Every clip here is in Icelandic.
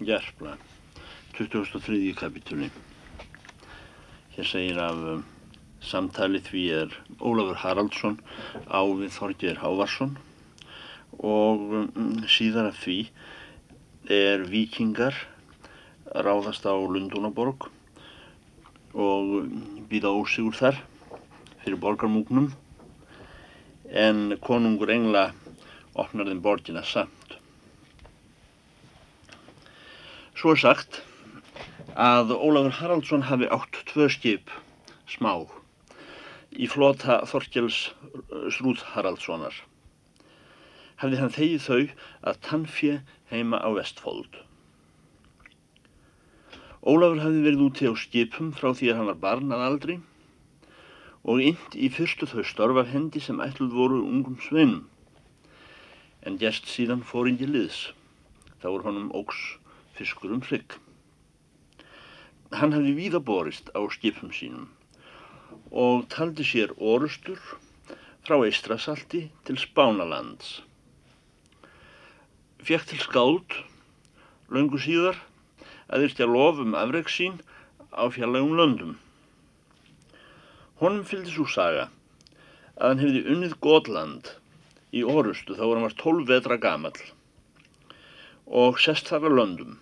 Gerpla, 2003. kapitúli. Hér segir af um, samtali því er Ólafur Haraldsson á við Þorgir Hávarsson og um, síðar af því er vikingar ráðast á Lundúnaborg og býða ósigur þar fyrir borgarmúknum en konungur engla opnar þeim borgina samt. Svo er sagt að Ólafur Haraldsson hafi átt tvö skip smá í flota Þorkjels Srúð Haraldssonar. Hafði hann þegið þau að tannfje heima á vestfóld. Ólafur hafði verið úti á skipum frá því að hann var barn að aldri og ynd í fyrstu þau störf af hendi sem ætluð voru ungum sveinum. En gest síðan fóringi liðs. Þá voru honum ógs fiskur um hrygg. Hann hafði víðaborist á skipum sínum og taldi sér orustur frá Eistrasalti til Spánalands. Fjekk til skáld, laungu síðar, að yrkja lof um afreg sín á fjarlægum löndum. Honum fylgdi svo saga að hann hefði unnið Gotland í orustu þá hann var 12 vetra gamal og sest þar að löndum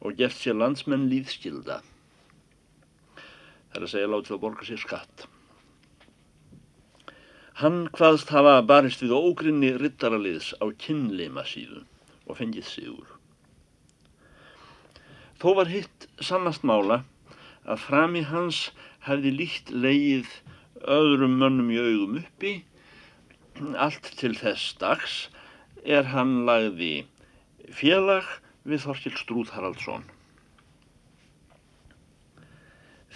og gert sér landsmenn líðskilda. Það er að segja látið að borga sér skatt. Hann hvaðst hafa barist við ógrinni rittaraliðs á kynleima síðu og fengið sigur. Þó var hitt sannast mála að frami hans hefði líkt leið öðrum mönnum í augum uppi allt til þess dags er hann lagði félag við Þorkil Strúð Haraldsson.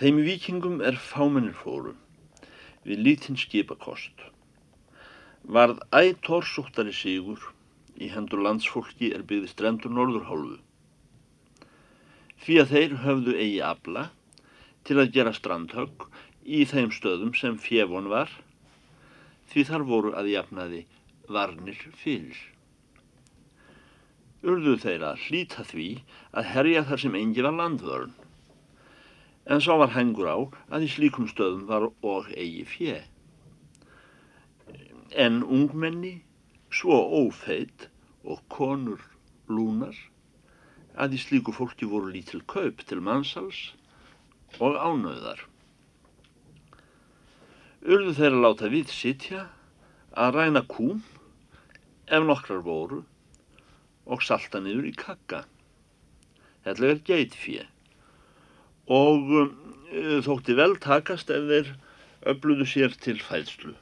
Þeim vikingum er fámennir fóru við lítinn skipakost. Varð ætórsúttari sigur í hendur landsfólki er byggði strendur norðurhálfu. Því að þeir höfðu eigi abla til að gera strandhögg í þeim stöðum sem fjefon var, því þar voru að jafnaði varnir fyrir. Urðu þeir að hlýta því að herja þar sem engi var landvörn, en svo var hengur á að í slíkum stöðum var og eigi fjö. En ungmenni, svo ófeitt og konur lúnar, að í slíku fólki voru lítil kaup til mannsals og ánöðar. Urðu þeir að láta við sitja að ræna kúm ef nokkrar voru og salta niður í kakka. Þetta er geitfjö og um, þótti vel takast ef þeir öfluðu sér til fæðslu.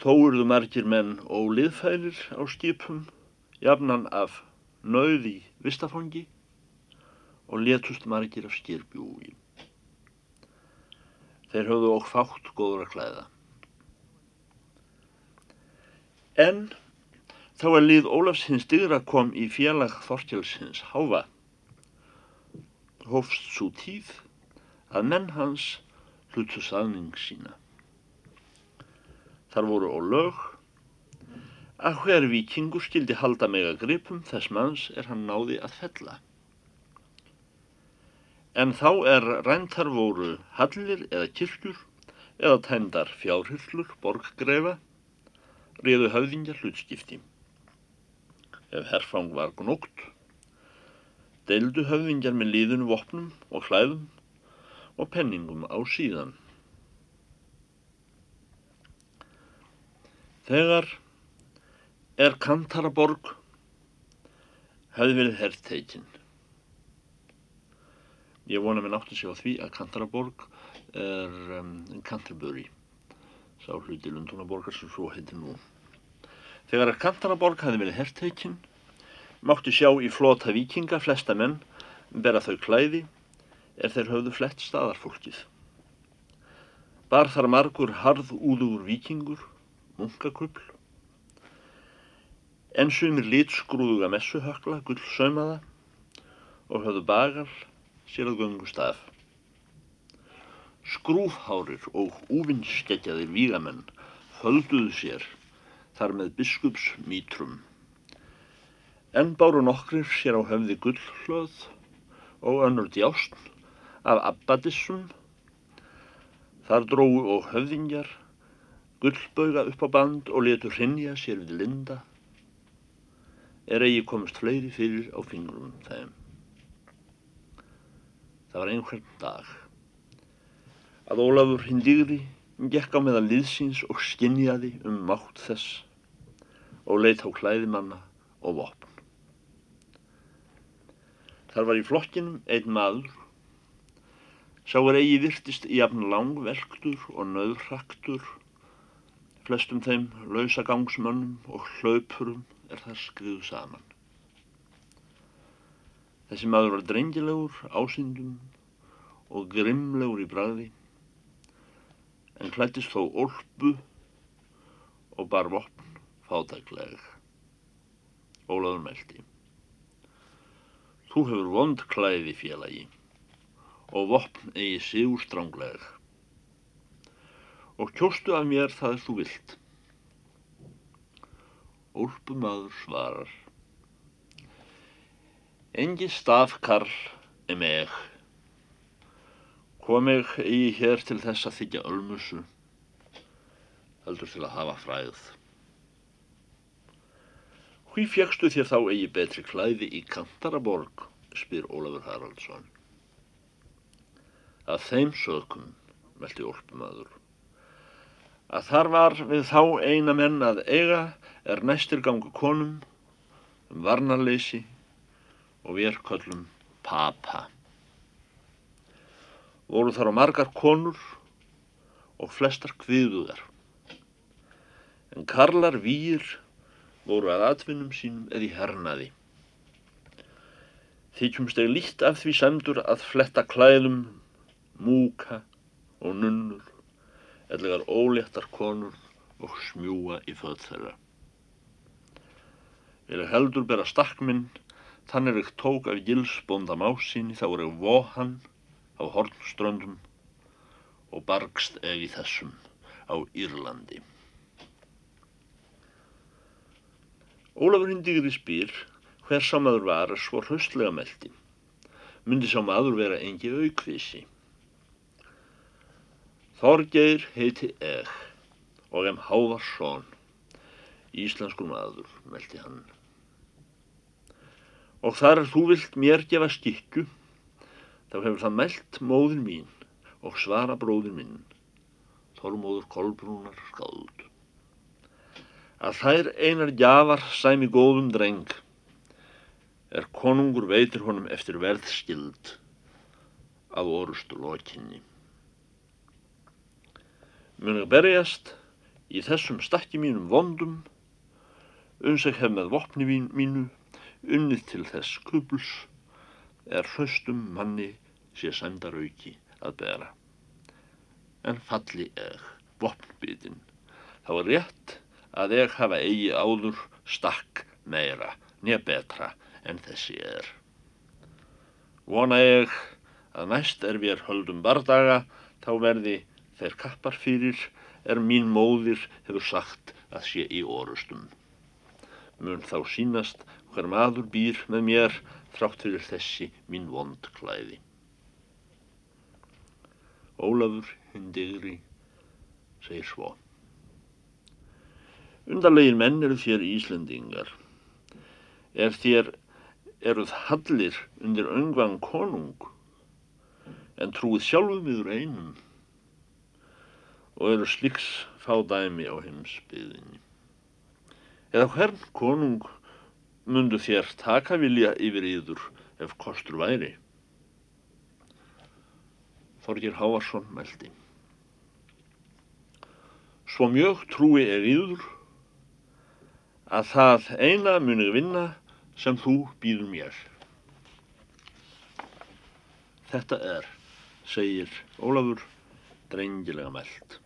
Þó urðu margir menn óliðfærir á skipum, jafnan af nauði vistafangi og letust margir af skirbjúi. Þeir höfðu okk fátt góður að klæða. En þá er líð Ólafs hins digra kom í félag Þorkjáls hins háfa. Hófst svo tíð að menn hans hlutu saðning sína. Þar voru á lög að hver vikingur skildi halda meg að gripum þess manns er hann náði að fella. En þá er ræntar voru hallir eða kirkjur eða tændar fjárhyllur, borggreifa, riðu höfðingjar hlutskipti. Ef herfang var gnótt, deildu höfðingjar með líðunum vopnum og hlæðum og penningum á síðan. Þegar er Kantaraborg hefði verið herrteikinn. Ég vona mér náttúrulega sé á því að Kantaraborg er um, Canterbury, sá hluti Lundúnaborgar sem svo heitir nú. Þegar að Kantaraborg hafi verið herrteikinn, mátti sjá í flota vikinga flesta menn bera þau klæði er þeir höfðu flett staðarfólkið. Bar þar margur harð úður vikingur, munkakupl, en sumir litsgrúðuga messuhökla, gullsaumaða og höfðu bagal sér að göngu stað. Skrúfhárir og úvinnskeggjaðir vígamenn földuðu sér þar með biskupsmítrum. En báru nokkrir sér á höfði gullhlöð og önnur djást af abbadissum. Þar dróu og höfðingjar gullbauga upp á band og letu hrinja sér við linda. Er eigi komist fleiri fyrir á fingrum þeim. Það var einhvern dag að Ólafur hindigði gekk á meðal liðsins og skinjaði um mátt þess og leitt á klæðimanna og vopn. Þar var í flokkinum einn maður, sá er eigi virtist jafn langvelktur og nöðraktur, flestum þeim lausagangsmönnum og hlaupurum er það skriðu saman. Þessi maður var drengilegur, ásindum og grimlegur í bræði, en klættist þó olpu og bar vopn fátækleg. Ólaður meldi. Þú hefur vond klæði félagi og vopn eigi sigur strángleg. Og kjóstu af mér það er þú vilt. Úlpumadur svarar. Engi stafkarl er meg. Kom ég eigi hér til þess að þykja ölmusu, heldur til að hafa fræð. Hví fjagstu þér þá eigi betri klæði í Kantaraborg, spyr Ólafur Haraldsson. Að þeim sökum, meldi Úlpumadur, að þar var við þá eina menn að eiga er næstir gangu konum um varnarleysi og við köllum papa. Voru þar á margar konur og flestar kviðuðar. En karlar výr voru að atvinnum sínum eða í hernaði. Þykjumst eða líkt af því semdur að fletta klæðum, múka og nunnur, eðlegar óléttar konur og smjúa í född þeirra. Vil heldur bera stakkminn, þann er ekki tók af gilsbónda másinni, þá er ekki vohan á hornströndum og bargst ef í þessum á Írlandi. Ólafur Hindigri spyr hver sá maður var svo hraustlega meldi. Myndi sá maður vera engi aukvísi. Þorgeir heiti Eg og em Hávarsson, íslenskur maður, meldi hann. Og þar þú vilt mér gefa skikku, þá hefur það meld móðin mín og svara bróðin minn, Þormóður Kolbrúnar skáld. Að þær einar gjafar sæmi góðum dreng, er konungur veitir honum eftir verðskild að orustu lokinni. Að berjast í þessum stakki mínum vondum, uns ég hef með vopni mínu unnið til þess kubls, er hraustum manni sé sæmdarauki að bera. En falli eg, vopnbytin, þá er rétt að eg hafa eigi áður stakk meira, nýja betra en þessi er. Vona ég að næst er við höldum bardaga, þá verði þeir kappar fyrir er mín móðir hefur sagt að sé í orustum. Mun þá sínast hver maður býr með mér þrátt fyrir þessi mín vond klæði. Ólafur hindigri segir svo. Undarlegin menn eru þér Íslendingar. Er þér eruð hallir undir öngvan konung en trúið sjálfum yfir einum og eru sliks fá dæmi á heimsbyðinni. Eða hvern konung mundu þér taka vilja yfir yður ef kostur væri? Þorgir Hávarsson meldi. Svo mjög trúi er yður að það eina munið vinna sem þú býður mér. Þetta er, segir Ólafur, drengilega meld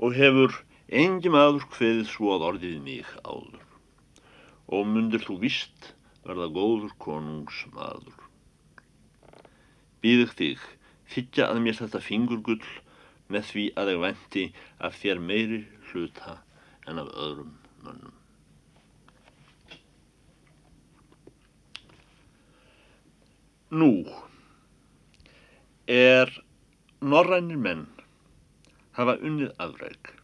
og hefur engi maður hveðið svo að orðið mig áður og mundir þú vist verða góður konungs maður. Býðið þig þykja að mér þetta fingurgull með því að ég vendi af þér meiri hluta en af öðrum mönnum. Nú er norrænir menn hafa unnið afræk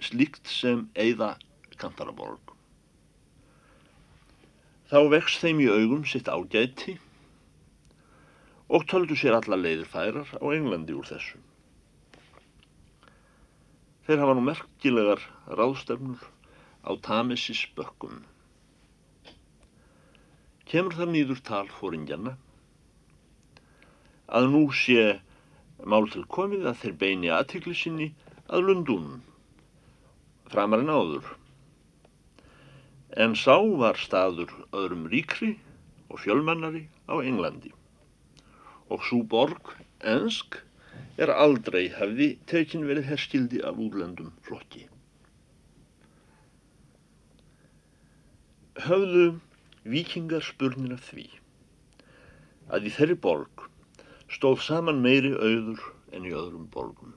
slíkt sem eigða kantaraborg. Þá vext þeim í augum sitt ágæti og töldu sér alla leiðir færar á Englandi úr þessu. Þeir hafa nú merkilegar ráðstefnur á Tamesis bökkum. Kemur þar nýður tal fóringjana að nú sé mál til komið að þeir beini aðtikli sinni að Lundunum, framar en áður. En sá var staður öðrum ríkri og fjölmannari á Englandi og svo borg, ensk, er aldrei hefði tekin verið herskildi af úrlendum flokki. Höfðu vikingar spurnir af því að í þeirri borg stóð saman meiri auður en í öðrum borgum.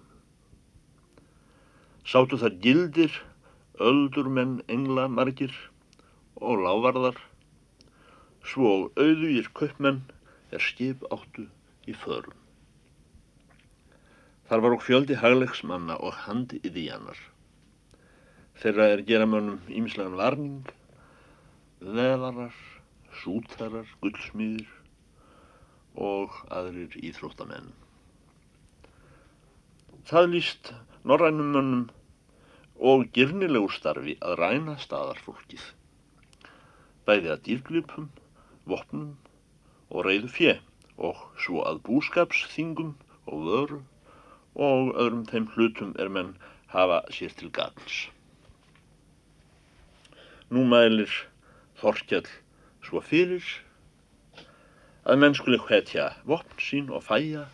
Sáttu þar gildir, öldurmenn, engla, margir og lávarðar, svo auðugir kaupmenn er skip áttu í förum. Þar var okk fjöldi haglegsmanna og handi yðíjanar. Þeirra er gera mönnum ímislegan varning, veðarar, sútarar, gullsmýðir og aðrir íþróttamenn. Það líst norrænum mönnum og girnilegu starfi að ræna staðarfólkið, bæði að dýrgripum, vopnum og reyðu fjö og svo að búskapsþingum og vöru og öðrum þeim hlutum er menn hafa sér til gagns. Nú mælir Þorkjall svo fyrir að menn skuli hvetja vopn sín og fæja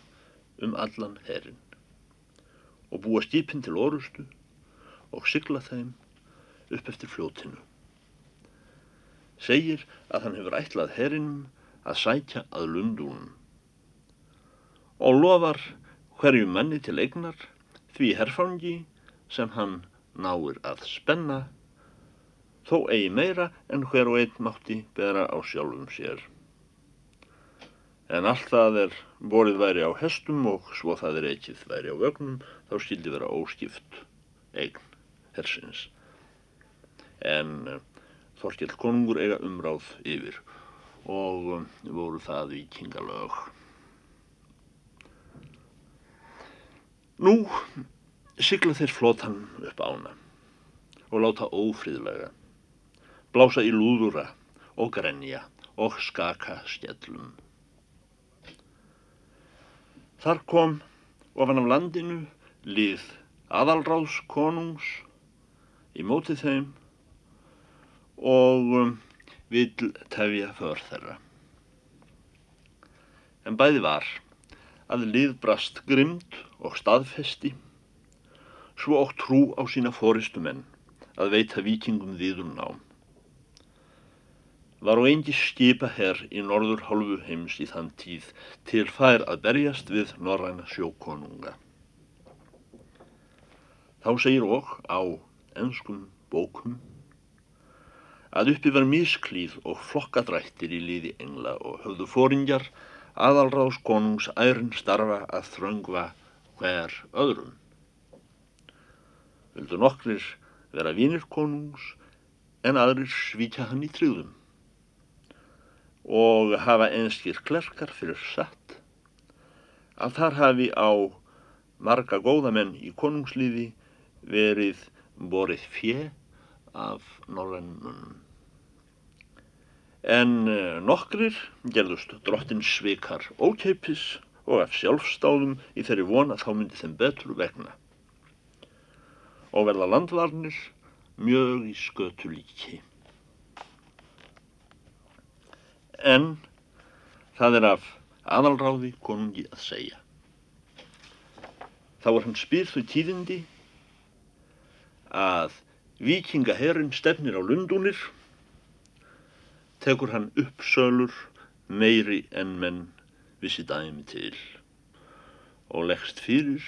um allan herrin og búa skipin til orustu og sigla þeim upp eftir fljótinu. Segir að hann hefur ætlað herrinum að sækja að lundunum og lofar hverju manni til eignar því herfangi sem hann náir að spenna þó eigi meira en hver og einn mátti bera á sjálfum sér. En allt það er borið væri á hestum og svo það er ekkið væri á vögnum þá skildi vera óskipt eign hersins. En uh, Þorkjell konungur eiga umráð yfir og um, voru það vikingalög. Nú sigla þeir flotan upp ána og láta ófríðlega, blása í lúðura og grenja og skaka skellum. Þar kom ofan af landinu lið aðalráðs konungs í mótið þeim og um, vill tefja för þeirra. En bæði var að lið brast grimd og staðfesti, svo og trú á sína fóristu menn að veita vikingum þýður nám. Var og engi skipa herr í norður hálfu heims í þann tíð til fær að berjast við norræna sjókonunga. Þá segir og á ennskum bókum að uppi var misklíð og flokkadrættir í liði engla og höfðu fóringjar aðalráðs konungs ærin starfa að þröngva hver öðrum. Vildu nokkrir vera vinir konungs en aðrir svíkja hann í tryggðum og hafa einskir klerkar fyrir satt að þar hafi á marga góðamenn í konungslífi verið borið fjö af norrennunum. En eh, nokkrir gerðust drottin svikar ókeipis og af sjálfstáðum í þeirri von að þá myndi þeim betur vegna og verða landvarnir mjög í skötu líki. En það er af aðalráði konungi að segja. Þá er hann spýr þau tíðindi að vikingaherrin stefnir á lundunir, tekur hann uppsölur meiri en menn vissi dæmi til og leggst fyrir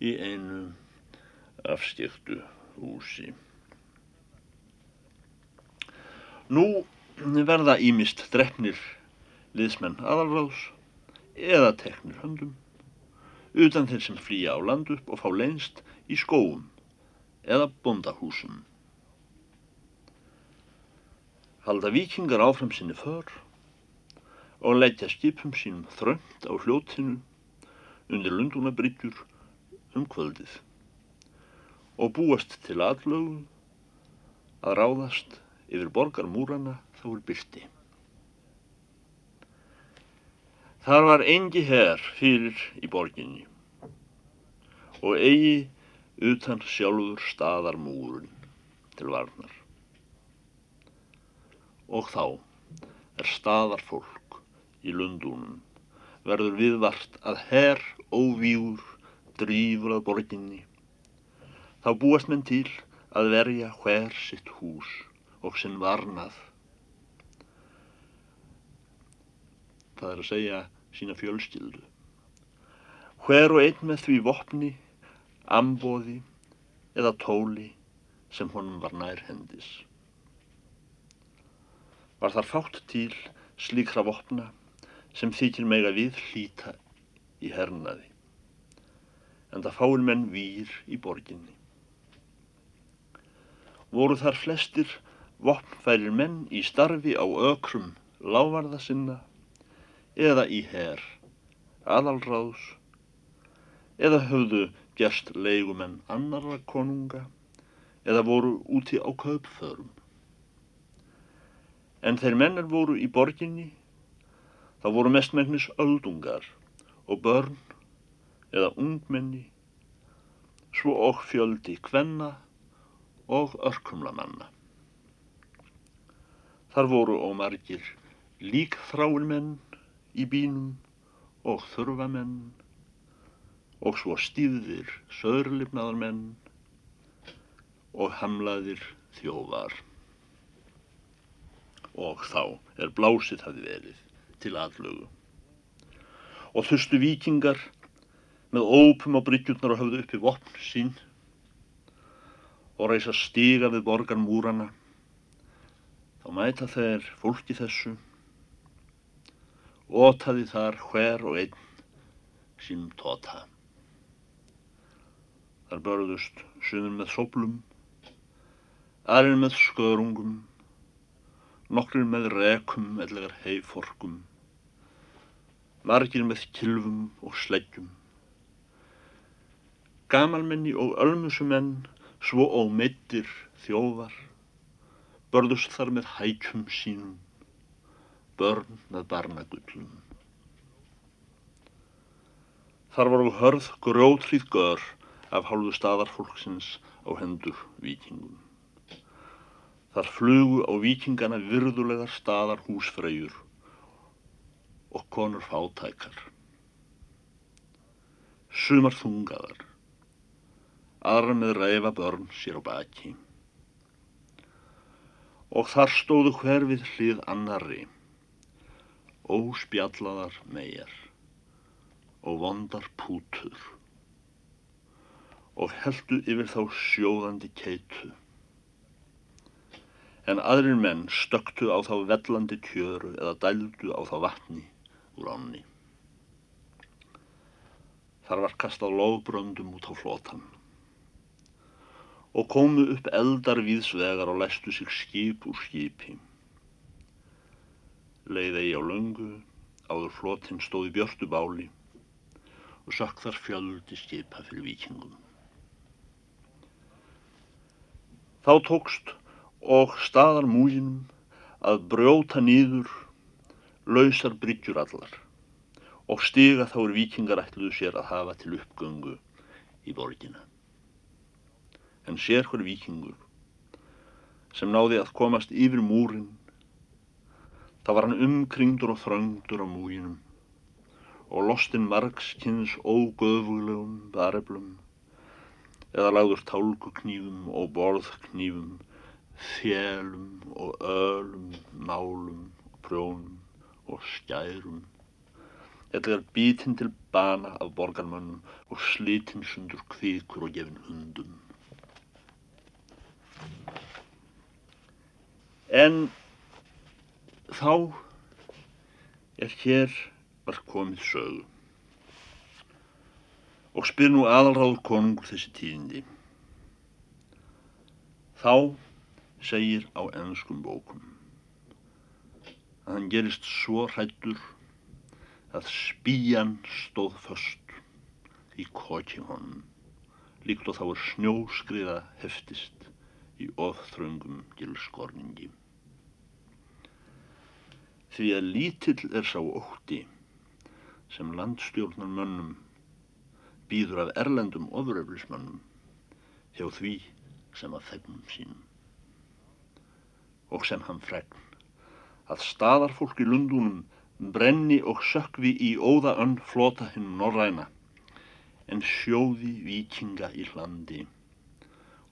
í einu afskektu húsi. Nú verða ímist drefnir liðsmenn aðalráðs eða teknir höndum, utan þeir sem flýja á land upp og fá leinst í skóum eða bondahúsum. Halda vikingar áfram sinni för og leggja skipum sínum þrönd á hljóttinu undir lundunabrytjur um kvöldið og búast til aðlögu að ráðast yfir borgarmúrana þá er byrti. Þar var engi herr fyrir í borginni og eigi utan sjálfur staðarmúrun til varnar. Og þá er staðarfólk í lundunum verður viðvart að herr óvíur drýfur að borginni. Þá búast menn til að verja hver sitt hús og sinn varnað. Það er að segja sína fjölskyldu. Hver og einn með því vopni, ambóði eða tóli sem honum var nær hendis. Var þar fátt til slíkra vopna sem þykir meg að við hlýta í hernaði, en það fáin menn výr í borginni. Voru þar flestir vopnfærir menn í starfi á ökrum lávarða sinna eða í herr, aðalráðs, eða höfðu gerst leigumenn annarra konunga, eða voru úti á kaupförum. En þeir mennar voru í borginni, þá voru mestmengnis öldungar og börn eða ungmenni, svo og fjöldi kvenna og örkumlamanna. Þar voru ómargir líkþráin menn í bínum og þurfamenn og svo stíðir söðurlifnaðar menn og hamlaðir þjóvar. Og þá er blásið hafi verið til aðlögu. Og þustu vikingar með ópum á bryggjurnar og hafðu uppi vopn sín og reysa stiga við borgar múrana. Þá mæta þeir fólki þessu ótaði þar hver og einn sínum tóta. Þar börðust sumir með sóplum, aðrir með skörungum, nokkrir með rekum ellegar heiforkum, margir með kilvum og sleggjum. Gamalmenni og ölmusumenn, svo ómeittir þjóvar, börðust þar með hækjum sínum, börn með barnagullum. Þar og hörð grótrýð gör af hálfu staðarfólksins á hendur vikingum. Þar flugu á vikingana virðulegar staðar húsfreyjur og konur fátækar. Sumar þungaðar, aðra með reyfa börn sér á baki. Og þar stóðu hver við hlið annarri óspjallaðar meir og vondar pútur og heldu yfir þá sjóðandi keitu. En aðrir menn stöktu á þá vellandi kjöru eða dældu á þá vatni úr ánni. Þar var kastað lofbröndum út á flótan og komu upp eldar viðsvegar og læstu sig skip úr skipi leið eigi á löngu, áður flotinn stóði björtu báli og sökk þar fjöldi skipa fyrir vikingum. Þá tókst og staðar múginum að brjóta nýður lausar bryggjur allar og stiga þá er vikingar ætluðu sér að hafa til uppgöngu í borgina. En sér hver vikingur sem náði að komast yfir múrin Það var hann umkringdur og þröngdur á múginum og lostinn margskynns ógöðvuglegum bareflum eða lagður tálkuknýfum og borðknýfum, þjælum og ölum, nálum og prjónum og skærum eða er bítinn til bana af borgarmönnum og slítinn sundur kvíkur og gefin hundum. En þá er hér var komið sögu og spyr nú aðalráður konungur þessi tíðindi. Þá segir á ennskum bókum að hann gerist svo hrættur að spíjan stóð först í koki honum líkt og þá er snjóskriða heftist í ofþröngum gilskorningi. Því að lítill er sá ótti sem landstjórnar mönnum býður af erlendum ofuröflismannum hjá því sem að þegnum sínum. Og sem hann fregn að staðarfólk í lundunum brenni og sökvi í óða önn flota hinn norræna en sjóði vikinga í hlandi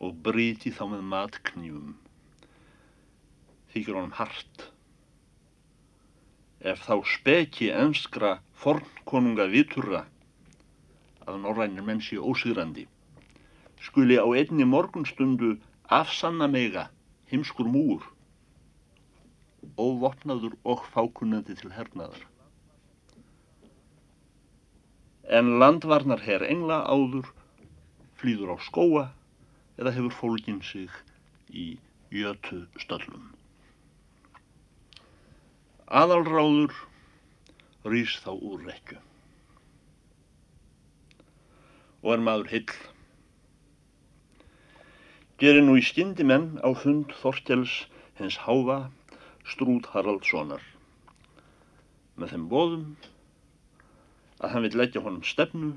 og briti þá með matknjum. Þykir honum hart. Ef þá speki enskra fornkonunga viturra að norrænir menn sé ósýrandi skuli á einni morgunstundu afsanna mega heimskur múur óvopnaður og fákunnandi til hernaðar. En landvarnar herr engla áður flýður á skóa eða hefur fólkin sig í jötu stöllum. Aðalráður rýs þá úr rekju og er maður hill. Gerir nú í skyndi menn á fund Þorkjáls hens háfa Strúð Haraldssonar með þeim bóðum að hann vil leggja honum stefnu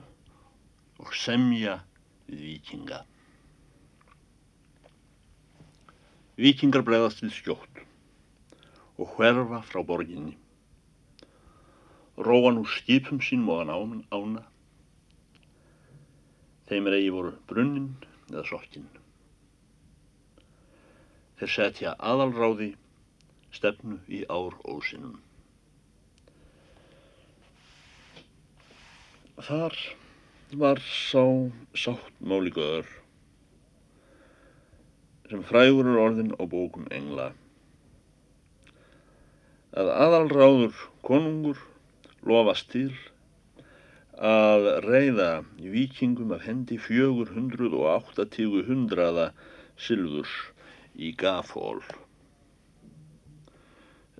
og semja við vikinga. Vikingar bregðast við skjótt og hverfa frá borginni. Róa nú skipum sín móðan ána Þeim er eigi voru brunnin eða sokkinn. Þeir setja aðalráði stefnu í ár ósinnum. Þar var sá sáttmáli göður sem frægur er orðin á bókum engla að aðalráður konungur lofast til að reyða vikingum af hendi fjögur hundruð og áttatígu hundraða sylfurs í gafól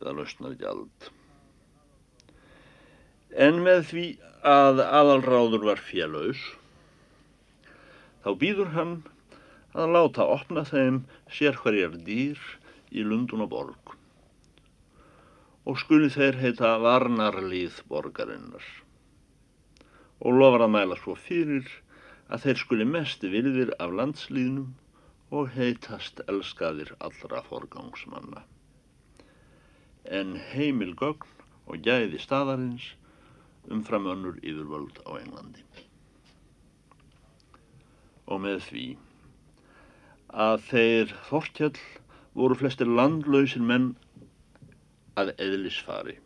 eða lausnargjald. En með því að aðalráður var félauðs, þá býður hann að láta opna þeim sér hverjar dýr í Lundun og skuli þeir heita varnarlið borgarinnar og lofar að mæla svo fyrir að þeir skuli mest virðir af landslýðnum og heitast elskaðir allra forgangsmanna. En heimil gögn og gæði staðarins umfram önnur yfirvöld á Englandi. Og með því að þeir Þorkjall voru flestir landlausir menn að eðlisfari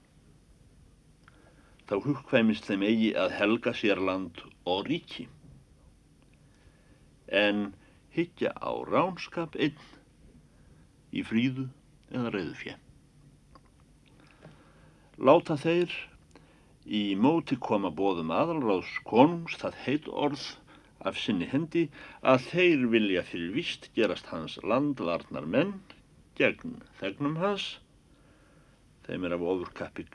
þá hugkvæmist þeim eigi að helga sér land og ríki. En higgja á ránskap einn í fríðu eða reyðu fjö. Láta þeir í móti koma bóðum aðalráðs konungs það heit orð af sinni hendi að þeir vilja fyrir vist gerast hans landvarnar menn gegn þegnum hans. Þeim er af ofurkappi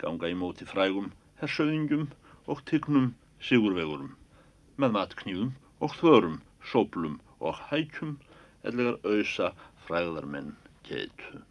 ganga í móti frægum hersöðingjum og tygnum sigurvegurum með matknýðum og þörum, sóplum og hækjum ellegar auðsa fræðarmenn geitu.